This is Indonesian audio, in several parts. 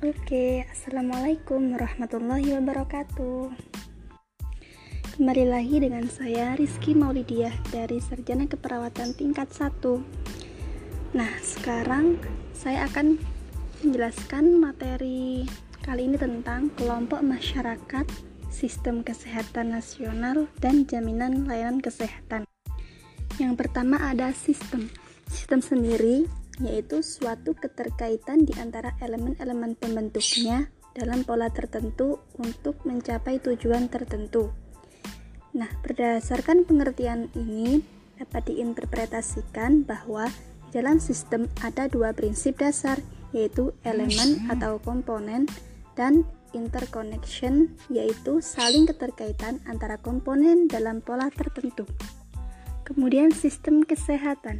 Oke, Assalamualaikum warahmatullahi wabarakatuh. Kembali lagi dengan saya Rizky Maulidiah dari Sarjana Keperawatan tingkat 1 Nah, sekarang saya akan menjelaskan materi kali ini tentang kelompok masyarakat, sistem kesehatan nasional, dan jaminan layanan kesehatan. Yang pertama ada sistem. Sistem sendiri yaitu suatu keterkaitan di antara elemen-elemen pembentuknya dalam pola tertentu untuk mencapai tujuan tertentu. Nah, berdasarkan pengertian ini dapat diinterpretasikan bahwa di dalam sistem ada dua prinsip dasar, yaitu elemen atau komponen dan interconnection, yaitu saling keterkaitan antara komponen dalam pola tertentu. Kemudian sistem kesehatan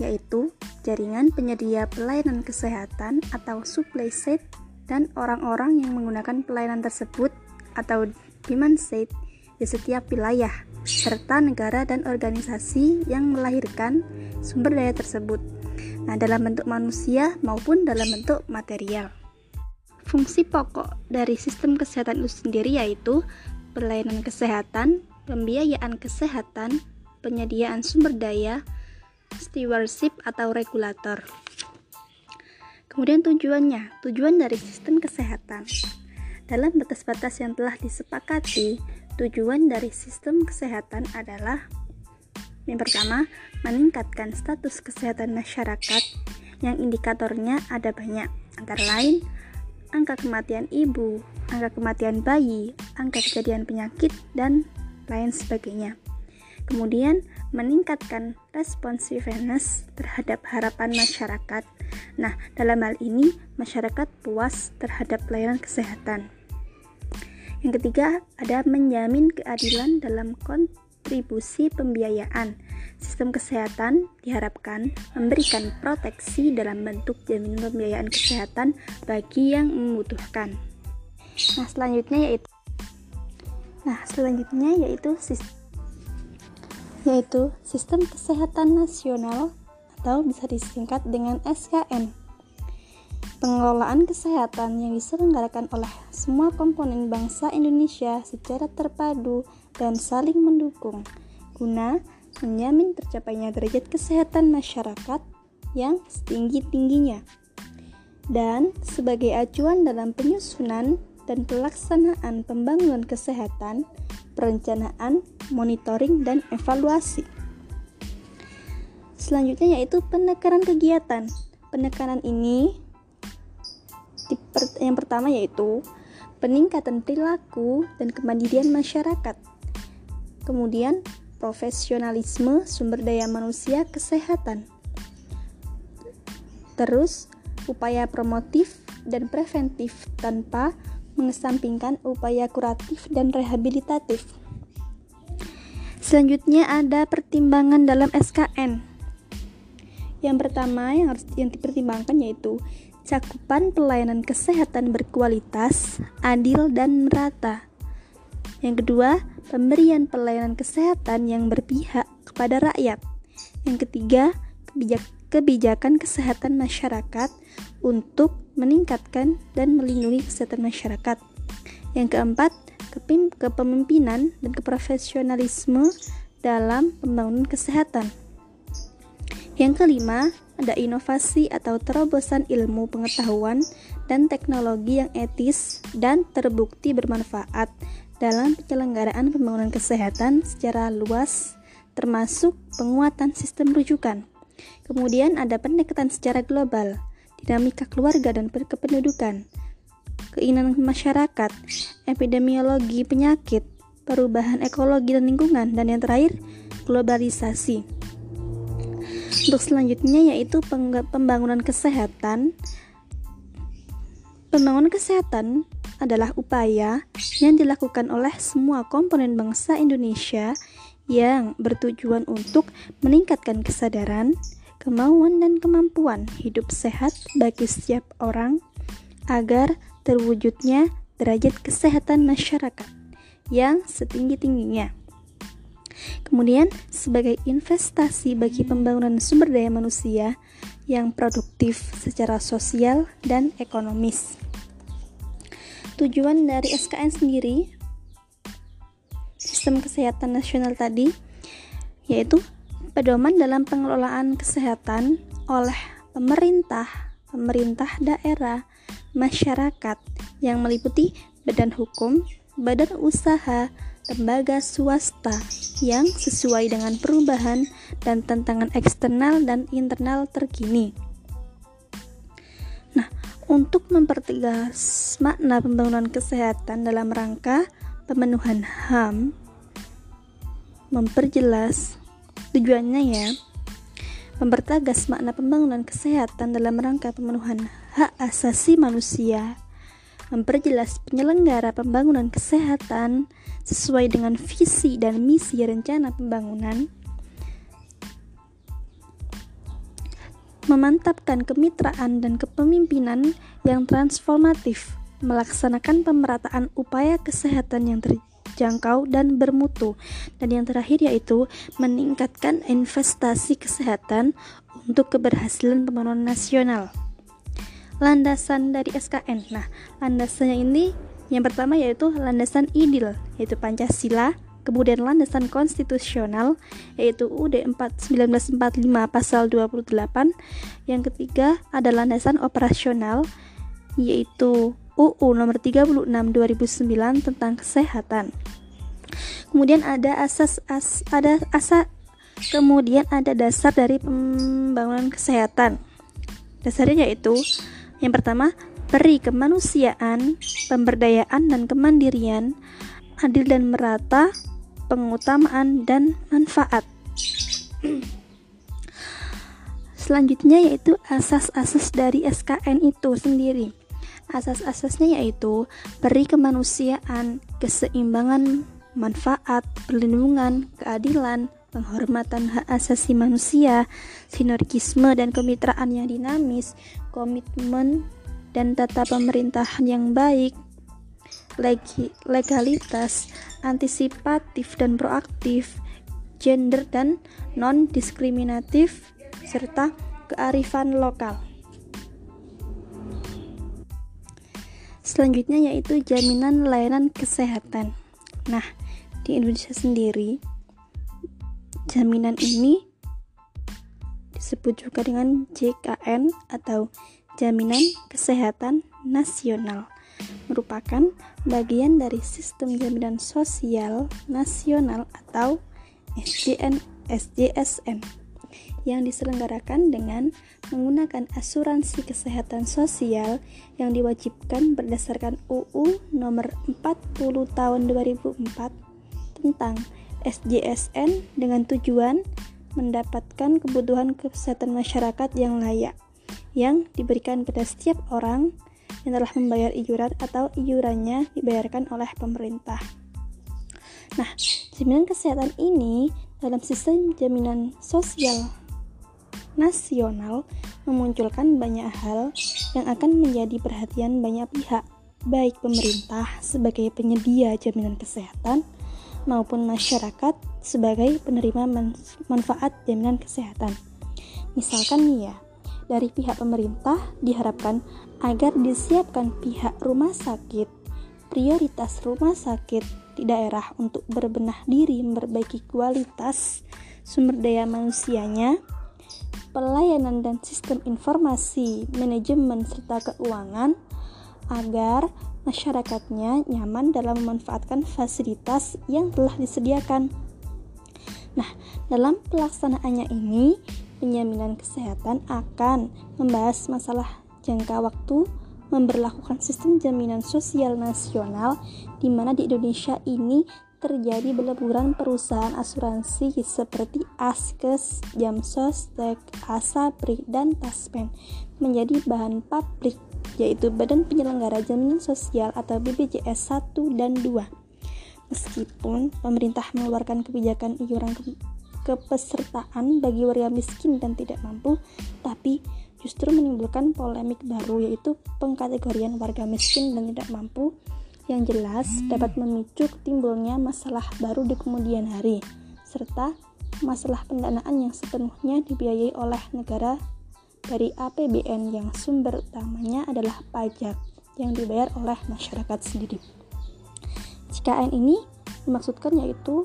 yaitu jaringan penyedia pelayanan kesehatan atau supply side dan orang-orang yang menggunakan pelayanan tersebut atau demand side di setiap wilayah serta negara dan organisasi yang melahirkan sumber daya tersebut. Nah, dalam bentuk manusia maupun dalam bentuk material. Fungsi pokok dari sistem kesehatan itu sendiri yaitu pelayanan kesehatan, pembiayaan kesehatan, penyediaan sumber daya, stewardship atau regulator. Kemudian tujuannya, tujuan dari sistem kesehatan. Dalam batas-batas yang telah disepakati, tujuan dari sistem kesehatan adalah yang pertama, meningkatkan status kesehatan masyarakat yang indikatornya ada banyak, antara lain angka kematian ibu, angka kematian bayi, angka kejadian penyakit, dan lain sebagainya. Kemudian, meningkatkan responsiveness terhadap harapan masyarakat. Nah, dalam hal ini, masyarakat puas terhadap pelayanan kesehatan. Yang ketiga, ada menjamin keadilan dalam kontribusi pembiayaan. Sistem kesehatan diharapkan memberikan proteksi dalam bentuk jaminan pembiayaan kesehatan bagi yang membutuhkan. Nah, selanjutnya yaitu Nah, selanjutnya yaitu sistem yaitu Sistem Kesehatan Nasional atau bisa disingkat dengan SKN. Pengelolaan kesehatan yang diselenggarakan oleh semua komponen bangsa Indonesia secara terpadu dan saling mendukung guna menjamin tercapainya derajat kesehatan masyarakat yang setinggi-tingginya dan sebagai acuan dalam penyusunan dan pelaksanaan pembangunan kesehatan, perencanaan, monitoring, dan evaluasi. Selanjutnya yaitu penekanan kegiatan. Penekanan ini yang pertama yaitu peningkatan perilaku dan kemandirian masyarakat. Kemudian profesionalisme sumber daya manusia kesehatan. Terus upaya promotif dan preventif tanpa mengesampingkan upaya kuratif dan rehabilitatif. Selanjutnya ada pertimbangan dalam SKN. Yang pertama yang harus yang dipertimbangkan yaitu cakupan pelayanan kesehatan berkualitas, adil dan merata. Yang kedua, pemberian pelayanan kesehatan yang berpihak kepada rakyat. Yang ketiga, kebijak kebijakan kesehatan masyarakat untuk meningkatkan dan melindungi kesehatan masyarakat. Yang keempat, kepemimpinan dan keprofesionalisme dalam pembangunan kesehatan. Yang kelima, ada inovasi atau terobosan ilmu pengetahuan dan teknologi yang etis dan terbukti bermanfaat dalam penyelenggaraan pembangunan kesehatan secara luas, termasuk penguatan sistem rujukan. Kemudian ada pendekatan secara global, dinamika keluarga dan kependudukan, keinginan masyarakat, epidemiologi penyakit, perubahan ekologi dan lingkungan, dan yang terakhir, globalisasi. Untuk selanjutnya yaitu pembangunan kesehatan. Pembangunan kesehatan adalah upaya yang dilakukan oleh semua komponen bangsa Indonesia yang bertujuan untuk meningkatkan kesadaran, kemauan dan kemampuan hidup sehat bagi setiap orang agar terwujudnya derajat kesehatan masyarakat yang setinggi-tingginya. Kemudian, sebagai investasi bagi pembangunan sumber daya manusia yang produktif secara sosial dan ekonomis. tujuan dari SKN sendiri sistem kesehatan nasional tadi yaitu pedoman dalam pengelolaan kesehatan oleh pemerintah, pemerintah daerah, masyarakat yang meliputi badan hukum, badan usaha, lembaga swasta yang sesuai dengan perubahan dan tantangan eksternal dan internal terkini. Nah, untuk mempertegas makna pembangunan kesehatan dalam rangka pemenuhan HAM, memperjelas tujuannya ya, mempertegas makna pembangunan kesehatan dalam rangka pemenuhan hak asasi manusia, memperjelas penyelenggara pembangunan kesehatan sesuai dengan visi dan misi rencana pembangunan, memantapkan kemitraan dan kepemimpinan yang transformatif, melaksanakan pemerataan upaya kesehatan yang terjangkau dan bermutu, dan yang terakhir yaitu meningkatkan investasi kesehatan untuk keberhasilan pembangunan nasional. Landasan dari SKN. Nah, landasannya ini yang pertama yaitu landasan idil, yaitu Pancasila, kemudian landasan konstitusional yaitu UUD 1945 pasal 28 yang ketiga ada landasan operasional yaitu UU nomor 36 2009 tentang kesehatan kemudian ada asas as, ada asa kemudian ada dasar dari pembangunan kesehatan dasarnya yaitu yang pertama peri kemanusiaan, pemberdayaan dan kemandirian, adil dan merata, pengutamaan, dan manfaat. Selanjutnya yaitu asas-asas dari SKN itu sendiri. Asas-asasnya yaitu beri kemanusiaan, keseimbangan manfaat, perlindungan, keadilan, penghormatan hak asasi manusia, sinergisme dan kemitraan yang dinamis, komitmen dan tata pemerintahan yang baik, legalitas, antisipatif dan proaktif, gender dan non-diskriminatif, serta kearifan lokal. Selanjutnya yaitu jaminan layanan kesehatan. Nah, di Indonesia sendiri, jaminan ini disebut juga dengan JKN atau Jaminan Kesehatan Nasional merupakan bagian dari sistem jaminan sosial nasional atau SJN SJSN yang diselenggarakan dengan menggunakan asuransi kesehatan sosial yang diwajibkan berdasarkan UU nomor 40 tahun 2004 tentang SJSN dengan tujuan mendapatkan kebutuhan kesehatan masyarakat yang layak yang diberikan pada setiap orang yang telah membayar iuran atau iurannya dibayarkan oleh pemerintah. Nah, jaminan kesehatan ini dalam sistem jaminan sosial nasional memunculkan banyak hal yang akan menjadi perhatian banyak pihak, baik pemerintah sebagai penyedia jaminan kesehatan maupun masyarakat sebagai penerima manfaat jaminan kesehatan. Misalkan nih ya, dari pihak pemerintah diharapkan agar disiapkan pihak rumah sakit prioritas rumah sakit di daerah untuk berbenah diri memperbaiki kualitas sumber daya manusianya, pelayanan dan sistem informasi, manajemen serta keuangan agar masyarakatnya nyaman dalam memanfaatkan fasilitas yang telah disediakan. Nah, dalam pelaksanaannya ini penjaminan kesehatan akan membahas masalah jangka waktu memberlakukan sistem jaminan sosial nasional di mana di Indonesia ini terjadi beleburan perusahaan asuransi seperti Askes, Jamsos, Tek, Asabri, dan Taspen menjadi bahan pabrik yaitu Badan Penyelenggara Jaminan Sosial atau BPJS 1 dan 2. Meskipun pemerintah mengeluarkan kebijakan iuran kepesertaan bagi warga miskin dan tidak mampu, tapi justru menimbulkan polemik baru yaitu pengkategorian warga miskin dan tidak mampu yang jelas dapat memicu timbulnya masalah baru di kemudian hari serta masalah pendanaan yang sepenuhnya dibiayai oleh negara dari APBN yang sumber utamanya adalah pajak yang dibayar oleh masyarakat sendiri. CKN ini dimaksudkan yaitu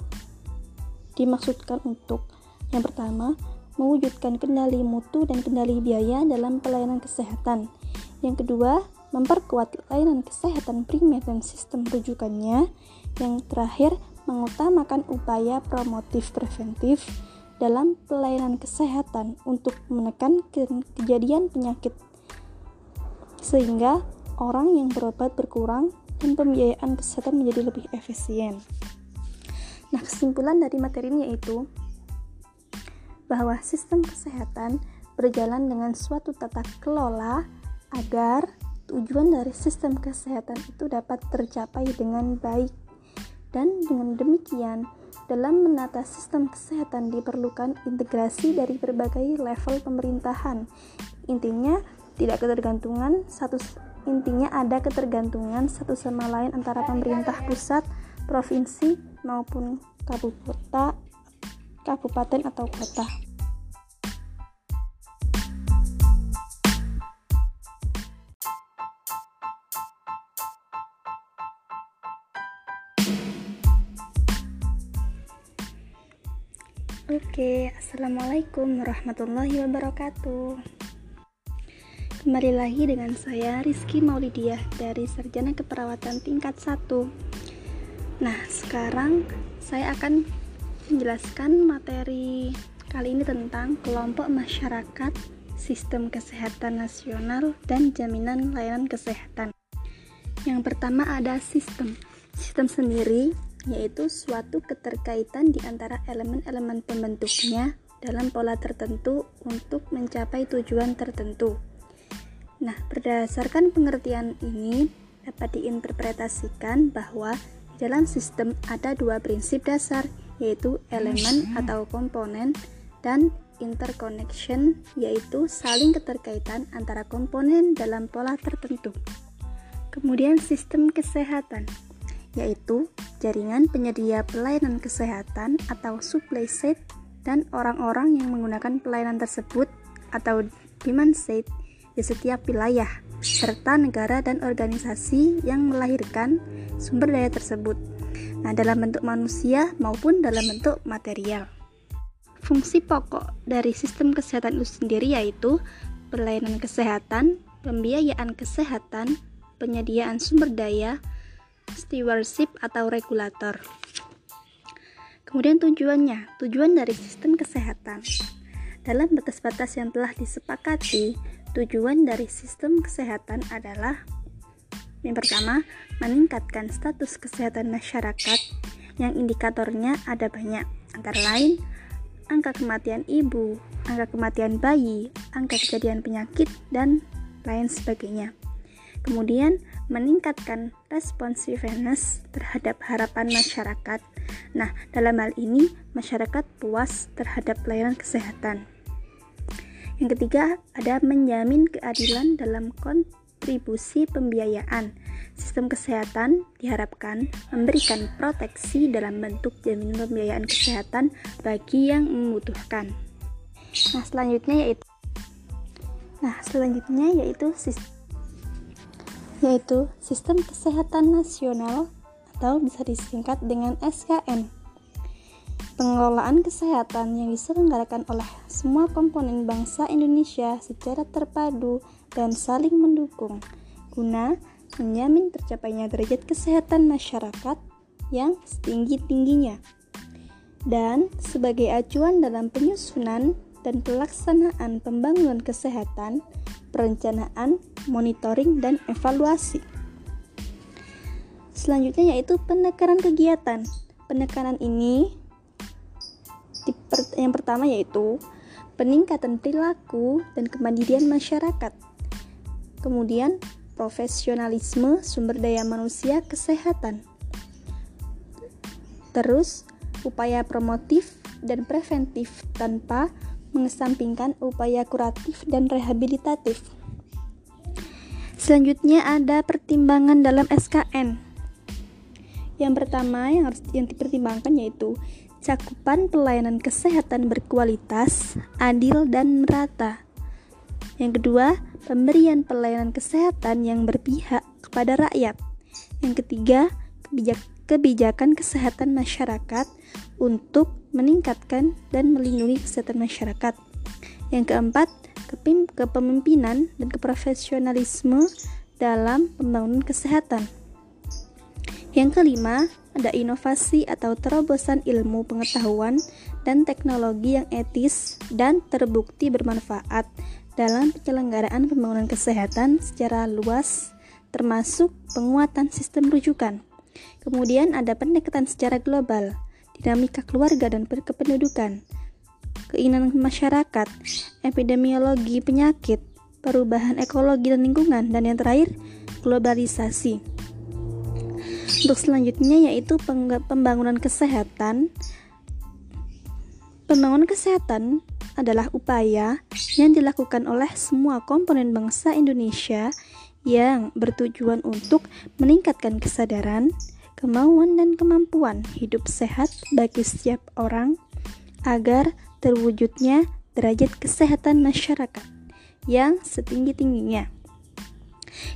dimaksudkan untuk yang pertama mewujudkan kendali mutu dan kendali biaya dalam pelayanan kesehatan. Yang kedua, memperkuat layanan kesehatan primer dan sistem rujukannya. Yang terakhir, mengutamakan upaya promotif preventif dalam pelayanan kesehatan untuk menekan kejadian penyakit sehingga orang yang berobat berkurang dan pembiayaan kesehatan menjadi lebih efisien. Nah, kesimpulan dari materi ini yaitu bahwa sistem kesehatan berjalan dengan suatu tata kelola agar tujuan dari sistem kesehatan itu dapat tercapai dengan baik. Dan dengan demikian, dalam menata sistem kesehatan diperlukan integrasi dari berbagai level pemerintahan. Intinya, tidak ketergantungan satu intinya ada ketergantungan satu sama lain antara pemerintah pusat, provinsi maupun kabupaten, kabupaten atau kota. Oke, assalamualaikum warahmatullahi wabarakatuh. Kembali lagi dengan saya Rizky Maulidiah dari Sarjana Keperawatan tingkat 1 Nah sekarang saya akan menjelaskan materi kali ini tentang kelompok masyarakat sistem kesehatan nasional dan jaminan layanan kesehatan. Yang pertama ada sistem. Sistem sendiri yaitu suatu keterkaitan di antara elemen-elemen pembentuknya dalam pola tertentu untuk mencapai tujuan tertentu. Nah, berdasarkan pengertian ini dapat diinterpretasikan bahwa di dalam sistem ada dua prinsip dasar, yaitu elemen atau komponen dan interconnection, yaitu saling keterkaitan antara komponen dalam pola tertentu. Kemudian sistem kesehatan, yaitu jaringan penyedia pelayanan kesehatan atau supply side dan orang-orang yang menggunakan pelayanan tersebut atau demand side di setiap wilayah, serta negara dan organisasi yang melahirkan sumber daya tersebut. Nah, dalam bentuk manusia maupun dalam bentuk material. Fungsi pokok dari sistem kesehatan itu sendiri yaitu pelayanan kesehatan, pembiayaan kesehatan, penyediaan sumber daya, stewardship atau regulator. Kemudian tujuannya, tujuan dari sistem kesehatan. Dalam batas-batas yang telah disepakati, Tujuan dari sistem kesehatan adalah yang pertama, meningkatkan status kesehatan masyarakat yang indikatornya ada banyak, antara lain angka kematian ibu, angka kematian bayi, angka kejadian penyakit, dan lain sebagainya. Kemudian, meningkatkan responsiveness terhadap harapan masyarakat. Nah, dalam hal ini, masyarakat puas terhadap pelayanan kesehatan. Yang ketiga, ada menjamin keadilan dalam kontribusi pembiayaan. Sistem kesehatan diharapkan memberikan proteksi dalam bentuk jaminan pembiayaan kesehatan bagi yang membutuhkan. Nah, selanjutnya yaitu Nah, selanjutnya yaitu sistem yaitu Sistem Kesehatan Nasional atau bisa disingkat dengan SKN. Pengelolaan kesehatan yang diselenggarakan oleh semua komponen bangsa Indonesia secara terpadu dan saling mendukung guna menjamin tercapainya derajat kesehatan masyarakat yang setinggi-tingginya dan sebagai acuan dalam penyusunan dan pelaksanaan pembangunan kesehatan, perencanaan, monitoring, dan evaluasi. Selanjutnya yaitu penekanan kegiatan. Penekanan ini yang pertama yaitu peningkatan perilaku dan kemandirian masyarakat. Kemudian, profesionalisme sumber daya manusia kesehatan. Terus, upaya promotif dan preventif tanpa mengesampingkan upaya kuratif dan rehabilitatif. Selanjutnya ada pertimbangan dalam SKN. Yang pertama yang harus yang dipertimbangkan yaitu cakupan pelayanan kesehatan berkualitas, adil, dan merata. Yang kedua, pemberian pelayanan kesehatan yang berpihak kepada rakyat. Yang ketiga, kebijakan kesehatan masyarakat untuk meningkatkan dan melindungi kesehatan masyarakat. Yang keempat, kepemimpinan dan keprofesionalisme dalam pembangunan kesehatan. Yang kelima, ada inovasi atau terobosan ilmu pengetahuan dan teknologi yang etis dan terbukti bermanfaat dalam penyelenggaraan pembangunan kesehatan secara luas, termasuk penguatan sistem rujukan. Kemudian ada pendekatan secara global, dinamika keluarga dan kependudukan, keinginan masyarakat, epidemiologi penyakit, perubahan ekologi dan lingkungan, dan yang terakhir, globalisasi. Untuk selanjutnya yaitu pembangunan kesehatan. Pembangunan kesehatan adalah upaya yang dilakukan oleh semua komponen bangsa Indonesia yang bertujuan untuk meningkatkan kesadaran, kemauan, dan kemampuan hidup sehat bagi setiap orang agar terwujudnya derajat kesehatan masyarakat yang setinggi-tingginya.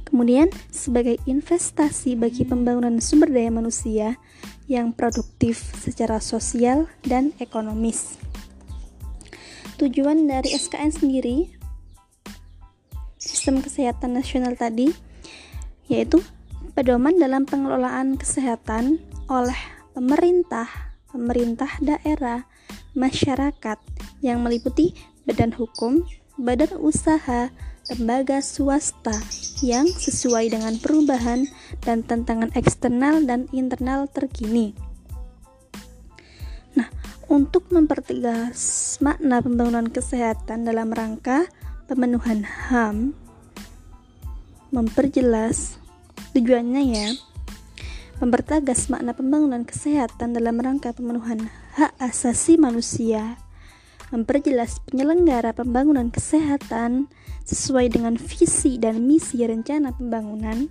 Kemudian, sebagai investasi bagi pembangunan sumber daya manusia yang produktif secara sosial dan ekonomis. Tujuan dari SKN sendiri, sistem kesehatan nasional tadi, yaitu pedoman dalam pengelolaan kesehatan oleh pemerintah, pemerintah daerah, masyarakat yang meliputi badan hukum, badan usaha, lembaga swasta yang sesuai dengan perubahan dan tantangan eksternal dan internal terkini. Nah, untuk mempertegas makna pembangunan kesehatan dalam rangka pemenuhan HAM, memperjelas tujuannya ya, mempertegas makna pembangunan kesehatan dalam rangka pemenuhan hak asasi manusia. Memperjelas penyelenggara pembangunan kesehatan sesuai dengan visi dan misi rencana pembangunan,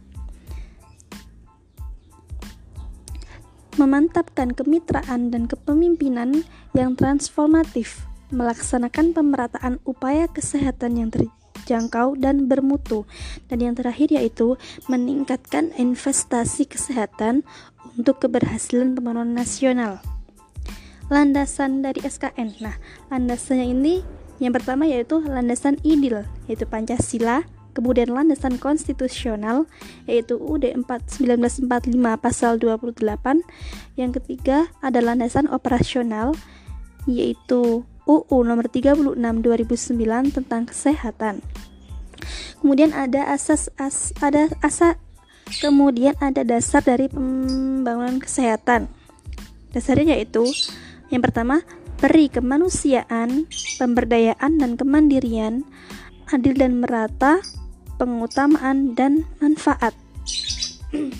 memantapkan kemitraan dan kepemimpinan yang transformatif, melaksanakan pemerataan upaya kesehatan yang terjangkau dan bermutu, dan yang terakhir yaitu meningkatkan investasi kesehatan untuk keberhasilan pembangunan nasional landasan dari SKN. Nah, landasannya ini yang pertama yaitu landasan idil, yaitu Pancasila, kemudian landasan konstitusional yaitu UUD 1945 pasal 28. Yang ketiga ada landasan operasional yaitu UU nomor 36 2009 tentang kesehatan. Kemudian ada asas as, ada asa kemudian ada dasar dari pembangunan kesehatan. Dasarnya yaitu yang pertama, peri kemanusiaan, pemberdayaan dan kemandirian, adil dan merata, pengutamaan dan manfaat.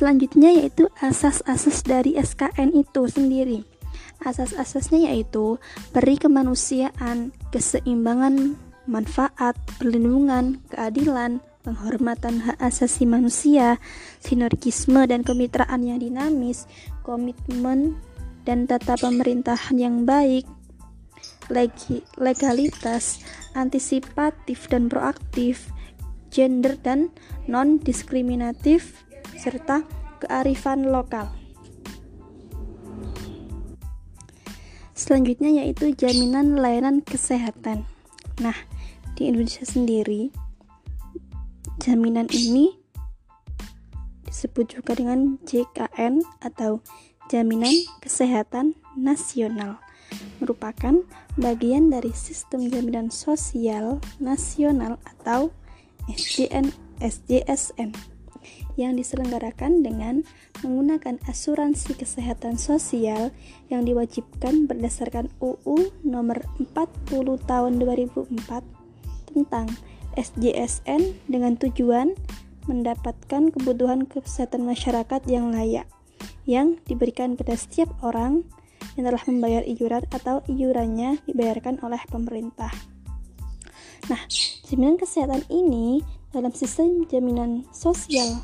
Selanjutnya yaitu asas-asas dari SKN itu sendiri. Asas-asasnya yaitu peri kemanusiaan, keseimbangan manfaat, perlindungan, keadilan, penghormatan hak asasi manusia, sinergisme dan kemitraan yang dinamis, komitmen dan tata pemerintahan yang baik, legalitas, antisipatif dan proaktif, gender dan non-diskriminatif, serta kearifan lokal. Selanjutnya yaitu jaminan layanan kesehatan. Nah, di Indonesia sendiri Jaminan ini disebut juga dengan JKN atau Jaminan Kesehatan Nasional merupakan bagian dari sistem jaminan sosial nasional atau SJN SJSN yang diselenggarakan dengan menggunakan asuransi kesehatan sosial yang diwajibkan berdasarkan UU nomor 40 tahun 2004 tentang SJSN dengan tujuan mendapatkan kebutuhan kesehatan masyarakat yang layak yang diberikan pada setiap orang yang telah membayar iuran atau iurannya dibayarkan oleh pemerintah. Nah, jaminan kesehatan ini dalam sistem jaminan sosial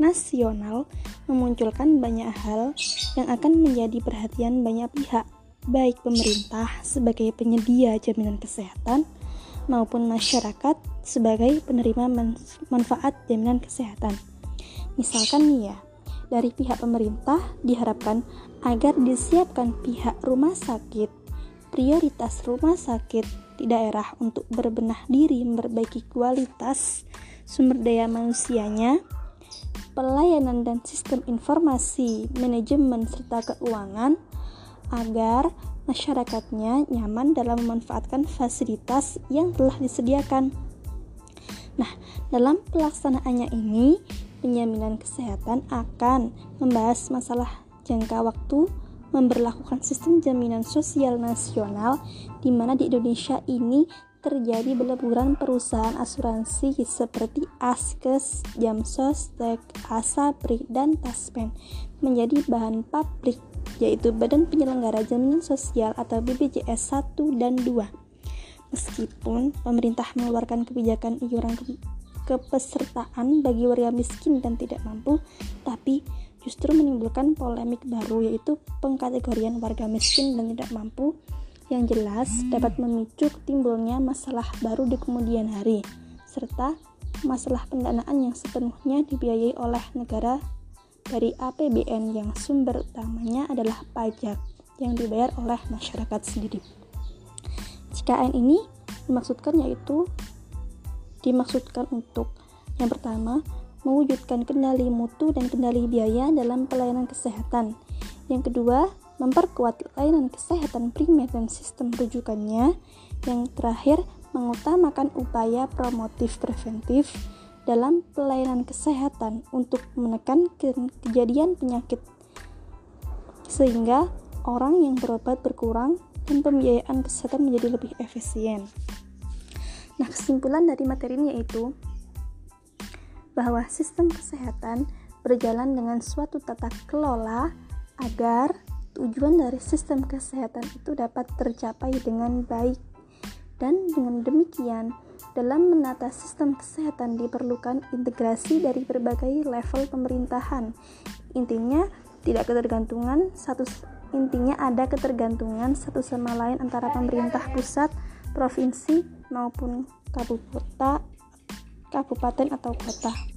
nasional memunculkan banyak hal yang akan menjadi perhatian banyak pihak, baik pemerintah sebagai penyedia jaminan kesehatan maupun masyarakat sebagai penerima manfaat jaminan kesehatan. Misalkan nih ya, dari pihak pemerintah diharapkan agar disiapkan pihak rumah sakit prioritas rumah sakit di daerah untuk berbenah diri memperbaiki kualitas sumber daya manusianya, pelayanan dan sistem informasi, manajemen serta keuangan agar masyarakatnya nyaman dalam memanfaatkan fasilitas yang telah disediakan. Nah, dalam pelaksanaannya ini, penjaminan kesehatan akan membahas masalah jangka waktu, memperlakukan sistem jaminan sosial nasional di mana di Indonesia ini terjadi beleburan perusahaan asuransi seperti Askes, Jamsos, Tek, Asapri, dan Taspen menjadi bahan pabrik yaitu Badan Penyelenggara Jaminan Sosial atau BPJS 1 dan 2. Meskipun pemerintah mengeluarkan kebijakan iuran ke kepesertaan bagi warga miskin dan tidak mampu, tapi justru menimbulkan polemik baru yaitu pengkategorian warga miskin dan tidak mampu yang jelas dapat memicu timbulnya masalah baru di kemudian hari serta masalah pendanaan yang sepenuhnya dibiayai oleh negara dari APBN yang sumber utamanya adalah pajak yang dibayar oleh masyarakat sendiri. CKN ini dimaksudkan yaitu dimaksudkan untuk yang pertama mewujudkan kendali mutu dan kendali biaya dalam pelayanan kesehatan. Yang kedua, memperkuat layanan kesehatan primer dan sistem rujukannya. Yang terakhir, mengutamakan upaya promotif preventif dalam pelayanan kesehatan untuk menekan ke kejadian penyakit sehingga orang yang berobat berkurang dan pembiayaan kesehatan menjadi lebih efisien. Nah, kesimpulan dari materi ini yaitu bahwa sistem kesehatan berjalan dengan suatu tata kelola agar tujuan dari sistem kesehatan itu dapat tercapai dengan baik. Dan dengan demikian, dalam menata sistem kesehatan diperlukan integrasi dari berbagai level pemerintahan. Intinya, tidak ketergantungan satu intinya ada ketergantungan satu sama lain antara pemerintah pusat, provinsi maupun kabupaten kabupaten atau kota.